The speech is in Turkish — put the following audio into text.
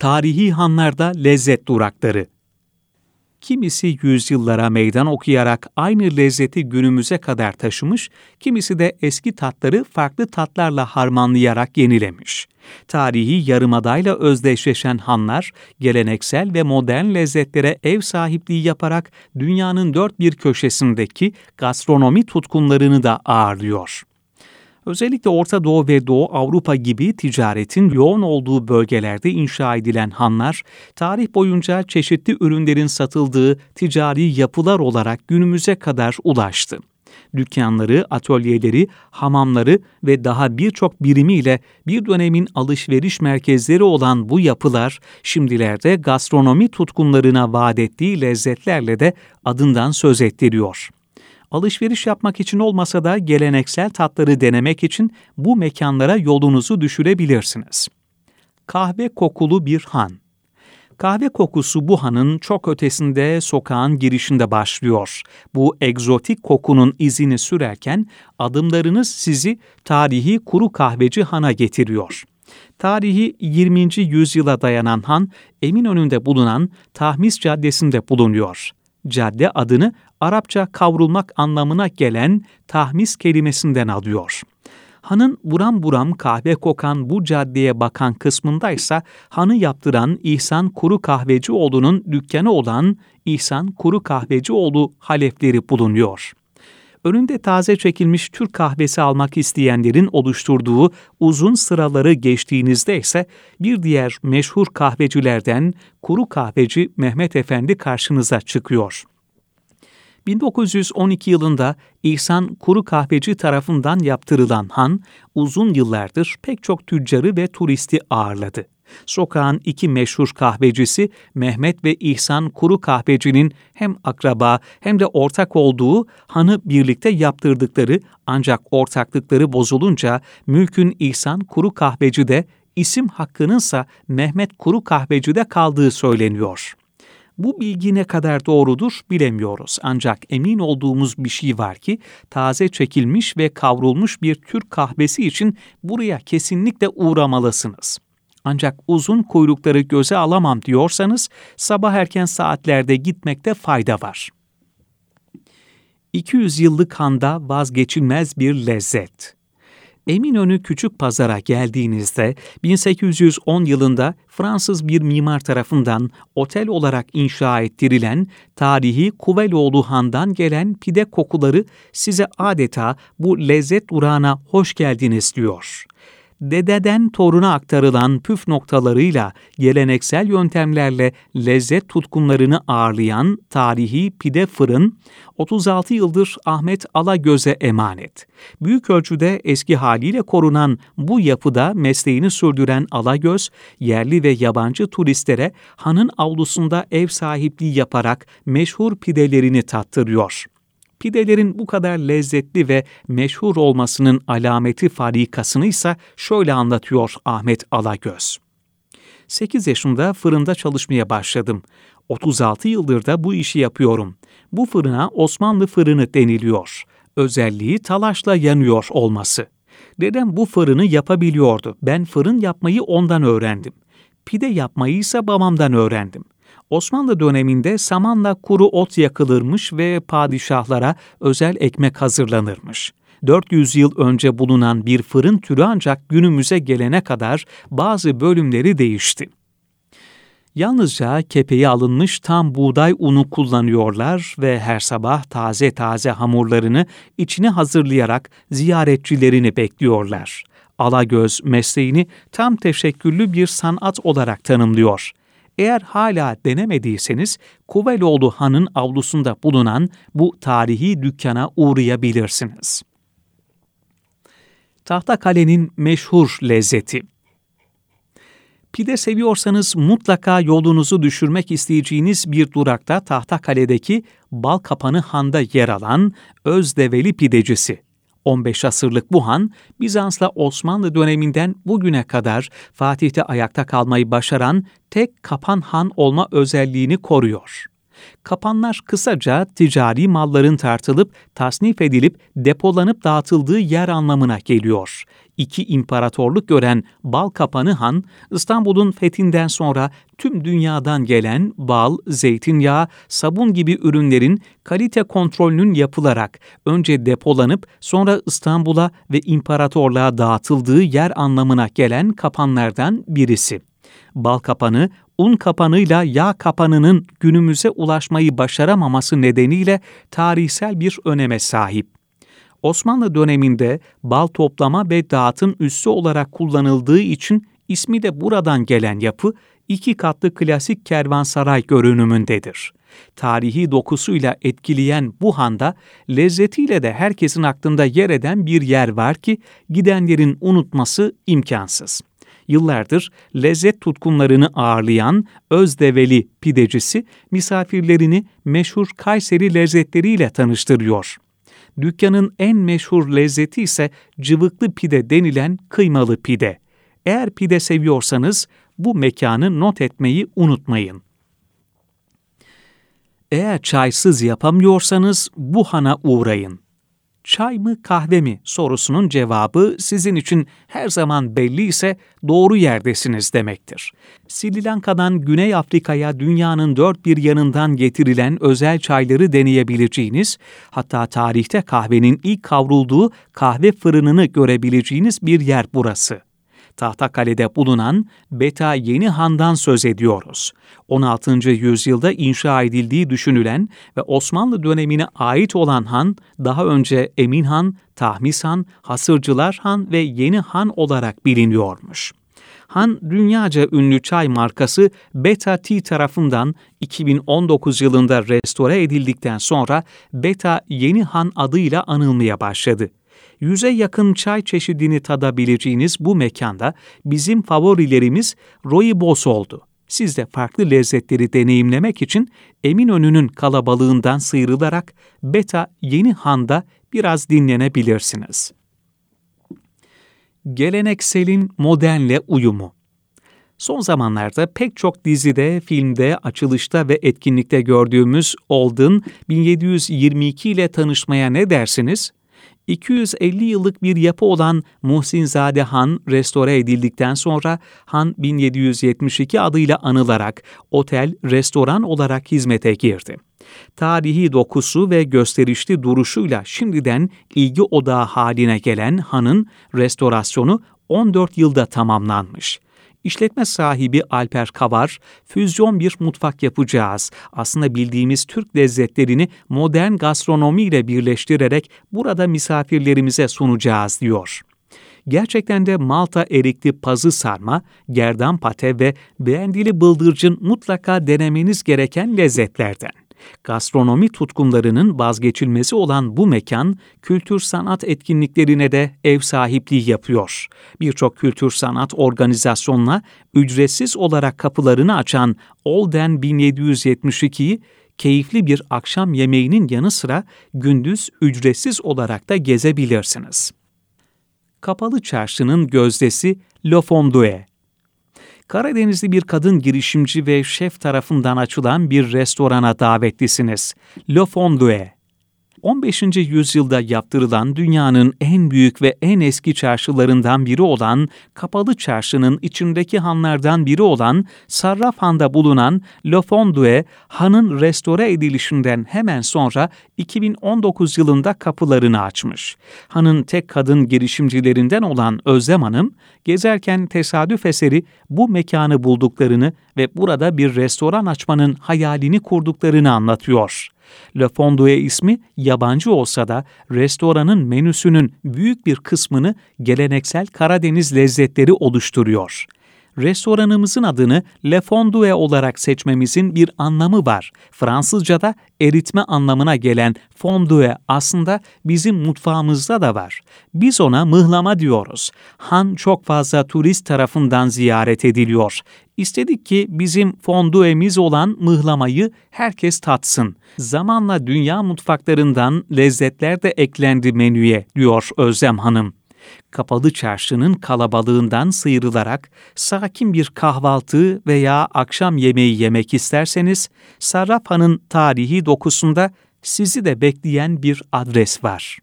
Tarihi hanlarda lezzet durakları. Kimisi yüzyıllara meydan okuyarak aynı lezzeti günümüze kadar taşımış, kimisi de eski tatları farklı tatlarla harmanlayarak yenilemiş. Tarihi yarımadayla özdeşleşen hanlar, geleneksel ve modern lezzetlere ev sahipliği yaparak dünyanın dört bir köşesindeki gastronomi tutkunlarını da ağırlıyor. Özellikle Orta Doğu ve Doğu Avrupa gibi ticaretin yoğun olduğu bölgelerde inşa edilen hanlar, tarih boyunca çeşitli ürünlerin satıldığı ticari yapılar olarak günümüze kadar ulaştı. Dükkanları, atölyeleri, hamamları ve daha birçok birimiyle bir dönemin alışveriş merkezleri olan bu yapılar, şimdilerde gastronomi tutkunlarına vaat ettiği lezzetlerle de adından söz ettiriyor alışveriş yapmak için olmasa da geleneksel tatları denemek için bu mekanlara yolunuzu düşürebilirsiniz. Kahve kokulu bir han. Kahve kokusu bu hanın çok ötesinde sokağın girişinde başlıyor. Bu egzotik kokunun izini sürerken adımlarınız sizi tarihi kuru kahveci hana getiriyor. Tarihi 20. yüzyıla dayanan han Eminönü'nde bulunan Tahmis Caddesi'nde bulunuyor. Cadde adını Arapça kavrulmak anlamına gelen tahmis kelimesinden alıyor. Hanın buram buram kahve kokan bu caddeye bakan kısmındaysa hanı yaptıran İhsan Kuru Kahvecioğlu'nun dükkanı olan İhsan Kuru Kahvecioğlu halefleri bulunuyor. Önünde taze çekilmiş Türk kahvesi almak isteyenlerin oluşturduğu uzun sıraları geçtiğinizde ise bir diğer meşhur kahvecilerden Kuru Kahveci Mehmet Efendi karşınıza çıkıyor. 1912 yılında İhsan Kuru Kahveci tarafından yaptırılan han, uzun yıllardır pek çok tüccarı ve turisti ağırladı. Sokağın iki meşhur kahvecisi Mehmet ve İhsan Kuru Kahveci'nin hem akraba hem de ortak olduğu hanı birlikte yaptırdıkları ancak ortaklıkları bozulunca mülkün İhsan Kuru Kahveci'de isim hakkınınsa Mehmet Kuru Kahveci'de kaldığı söyleniyor. Bu bilgi ne kadar doğrudur bilemiyoruz. Ancak emin olduğumuz bir şey var ki taze çekilmiş ve kavrulmuş bir Türk kahvesi için buraya kesinlikle uğramalısınız. Ancak uzun kuyrukları göze alamam diyorsanız sabah erken saatlerde gitmekte fayda var. 200 yıllık handa vazgeçilmez bir lezzet. Eminönü Küçük Pazar'a geldiğinizde 1810 yılında Fransız bir mimar tarafından otel olarak inşa ettirilen tarihi Kuveloğlu Han'dan gelen pide kokuları size adeta bu lezzet durağına hoş geldiniz diyor dededen toruna aktarılan püf noktalarıyla geleneksel yöntemlerle lezzet tutkunlarını ağırlayan tarihi pide fırın 36 yıldır Ahmet Alagöz'e emanet. Büyük ölçüde eski haliyle korunan bu yapıda mesleğini sürdüren Alagöz, yerli ve yabancı turistlere hanın avlusunda ev sahipliği yaparak meşhur pidelerini tattırıyor pidelerin bu kadar lezzetli ve meşhur olmasının alameti farikasını ise şöyle anlatıyor Ahmet Alagöz. 8 yaşında fırında çalışmaya başladım. 36 yıldır da bu işi yapıyorum. Bu fırına Osmanlı fırını deniliyor. Özelliği talaşla yanıyor olması. Dedem bu fırını yapabiliyordu. Ben fırın yapmayı ondan öğrendim. Pide yapmayı ise babamdan öğrendim. Osmanlı döneminde samanla kuru ot yakılırmış ve padişahlara özel ekmek hazırlanırmış. 400 yıl önce bulunan bir fırın türü ancak günümüze gelene kadar bazı bölümleri değişti. Yalnızca kepeği alınmış tam buğday unu kullanıyorlar ve her sabah taze taze hamurlarını içine hazırlayarak ziyaretçilerini bekliyorlar. Alagöz mesleğini tam teşekküllü bir sanat olarak tanımlıyor. Eğer hala denemediyseniz Kuveloğlu Han'ın avlusunda bulunan bu tarihi dükkana uğrayabilirsiniz. Tahtakale'nin meşhur lezzeti Pide seviyorsanız mutlaka yolunuzu düşürmek isteyeceğiniz bir durakta Tahtakale'deki Bal Kapanı Han'da yer alan Özdeveli Pidecisi 15 asırlık bu han, Bizans'la Osmanlı döneminden bugüne kadar Fatih'te ayakta kalmayı başaran tek kapan han olma özelliğini koruyor. Kapanlar kısaca ticari malların tartılıp, tasnif edilip, depolanıp dağıtıldığı yer anlamına geliyor. İki imparatorluk gören Balkapanı Han, İstanbul'un fethinden sonra tüm dünyadan gelen bal, zeytinyağı, sabun gibi ürünlerin kalite kontrolünün yapılarak önce depolanıp sonra İstanbul'a ve imparatorluğa dağıtıldığı yer anlamına gelen kapanlardan birisi. Bal kapanı, un kapanıyla yağ kapanının günümüze ulaşmayı başaramaması nedeniyle tarihsel bir öneme sahip. Osmanlı döneminde bal toplama ve dağıtım üssü olarak kullanıldığı için ismi de buradan gelen yapı iki katlı klasik kervansaray görünümündedir. Tarihi dokusuyla etkileyen bu handa lezzetiyle de herkesin aklında yer eden bir yer var ki gidenlerin unutması imkansız yıllardır lezzet tutkunlarını ağırlayan Özdeveli pidecisi misafirlerini meşhur Kayseri lezzetleriyle tanıştırıyor. Dükkanın en meşhur lezzeti ise cıvıklı pide denilen kıymalı pide. Eğer pide seviyorsanız bu mekanı not etmeyi unutmayın. Eğer çaysız yapamıyorsanız bu hana uğrayın çay mı kahve mi sorusunun cevabı sizin için her zaman belli ise doğru yerdesiniz demektir. Sri Lanka'dan Güney Afrika'ya dünyanın dört bir yanından getirilen özel çayları deneyebileceğiniz, hatta tarihte kahvenin ilk kavrulduğu kahve fırınını görebileceğiniz bir yer burası. Tahtakale'de bulunan Beta Yeni Han'dan söz ediyoruz. 16. yüzyılda inşa edildiği düşünülen ve Osmanlı dönemine ait olan han, daha önce Emin Han, Tahmis Han, Hasırcılar Han ve Yeni Han olarak biliniyormuş. Han, dünyaca ünlü çay markası Beta Tea tarafından 2019 yılında restore edildikten sonra Beta Yeni Han adıyla anılmaya başladı yüze yakın çay çeşidini tadabileceğiniz bu mekanda bizim favorilerimiz rooibos oldu. Siz de farklı lezzetleri deneyimlemek için Eminönü'nün kalabalığından sıyrılarak Beta Yeni Han'da biraz dinlenebilirsiniz. Gelenekselin modernle uyumu Son zamanlarda pek çok dizide, filmde, açılışta ve etkinlikte gördüğümüz Olden 1722 ile tanışmaya ne dersiniz? 250 yıllık bir yapı olan Muhsinzade Han restore edildikten sonra Han 1772 adıyla anılarak otel, restoran olarak hizmete girdi. Tarihi dokusu ve gösterişli duruşuyla şimdiden ilgi odağı haline gelen Han'ın restorasyonu 14 yılda tamamlanmış. İşletme sahibi Alper Kavar, füzyon bir mutfak yapacağız. Aslında bildiğimiz Türk lezzetlerini modern gastronomiyle birleştirerek burada misafirlerimize sunacağız diyor. Gerçekten de Malta erikli pazı sarma, gerdan pate ve beğendili bıldırcın mutlaka denemeniz gereken lezzetlerden. Gastronomi tutkunlarının vazgeçilmezi olan bu mekan, kültür sanat etkinliklerine de ev sahipliği yapıyor. Birçok kültür sanat organizasyonuna ücretsiz olarak kapılarını açan Olden 1772'yi keyifli bir akşam yemeğinin yanı sıra gündüz ücretsiz olarak da gezebilirsiniz. Kapalı Çarşı'nın gözdesi Le Fondue Karadenizli bir kadın girişimci ve şef tarafından açılan bir restorana davetlisiniz. Le Fondue. 15. yüzyılda yaptırılan dünyanın en büyük ve en eski çarşılarından biri olan Kapalı Çarşı'nın içindeki hanlardan biri olan Sarraf Han'da bulunan Le Fondue, hanın restore edilişinden hemen sonra 2019 yılında kapılarını açmış. Hanın tek kadın girişimcilerinden olan Özlem Hanım, gezerken tesadüf eseri bu mekanı bulduklarını ve burada bir restoran açmanın hayalini kurduklarını anlatıyor. Le Fondue ismi yabancı olsa da restoranın menüsünün büyük bir kısmını geleneksel Karadeniz lezzetleri oluşturuyor restoranımızın adını Le Fondue olarak seçmemizin bir anlamı var. Fransızca'da eritme anlamına gelen fondue aslında bizim mutfağımızda da var. Biz ona mıhlama diyoruz. Han çok fazla turist tarafından ziyaret ediliyor. İstedik ki bizim fonduemiz olan mıhlamayı herkes tatsın. Zamanla dünya mutfaklarından lezzetler de eklendi menüye diyor Özlem Hanım kapalı çarşının kalabalığından sıyrılarak sakin bir kahvaltı veya akşam yemeği yemek isterseniz Sarrafa'nın tarihi dokusunda sizi de bekleyen bir adres var.